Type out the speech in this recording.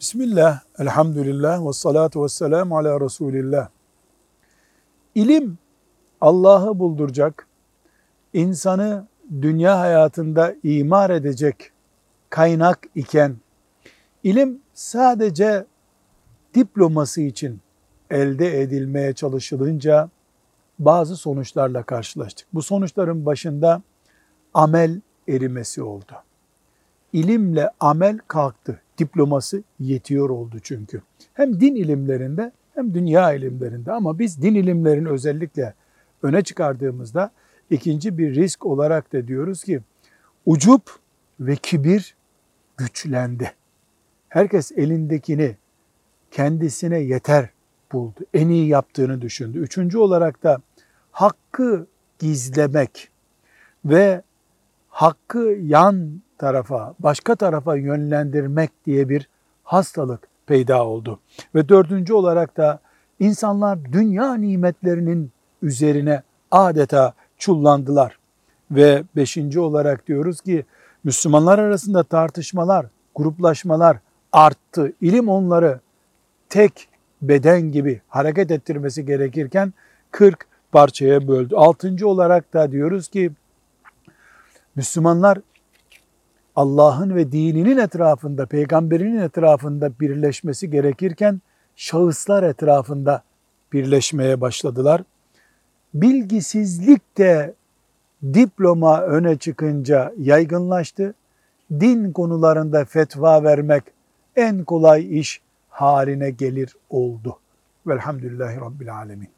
Bismillah, elhamdülillah ve salatu ve selamu ala Resulillah. İlim Allah'ı bulduracak, insanı dünya hayatında imar edecek kaynak iken, ilim sadece diploması için elde edilmeye çalışılınca bazı sonuçlarla karşılaştık. Bu sonuçların başında amel erimesi oldu. İlimle amel kalktı. Diploması yetiyor oldu çünkü. Hem din ilimlerinde hem dünya ilimlerinde ama biz din ilimlerini özellikle öne çıkardığımızda ikinci bir risk olarak da diyoruz ki ucup ve kibir güçlendi. Herkes elindekini kendisine yeter buldu. En iyi yaptığını düşündü. Üçüncü olarak da hakkı gizlemek ve hakkı yan tarafa, başka tarafa yönlendirmek diye bir hastalık peyda oldu. Ve dördüncü olarak da insanlar dünya nimetlerinin üzerine adeta çullandılar. Ve beşinci olarak diyoruz ki Müslümanlar arasında tartışmalar, gruplaşmalar arttı. İlim onları tek beden gibi hareket ettirmesi gerekirken 40 parçaya böldü. Altıncı olarak da diyoruz ki Müslümanlar Allah'ın ve dininin etrafında, peygamberinin etrafında birleşmesi gerekirken şahıslar etrafında birleşmeye başladılar. Bilgisizlik de diploma öne çıkınca yaygınlaştı. Din konularında fetva vermek en kolay iş haline gelir oldu. Velhamdülillahi Rabbil Alemin.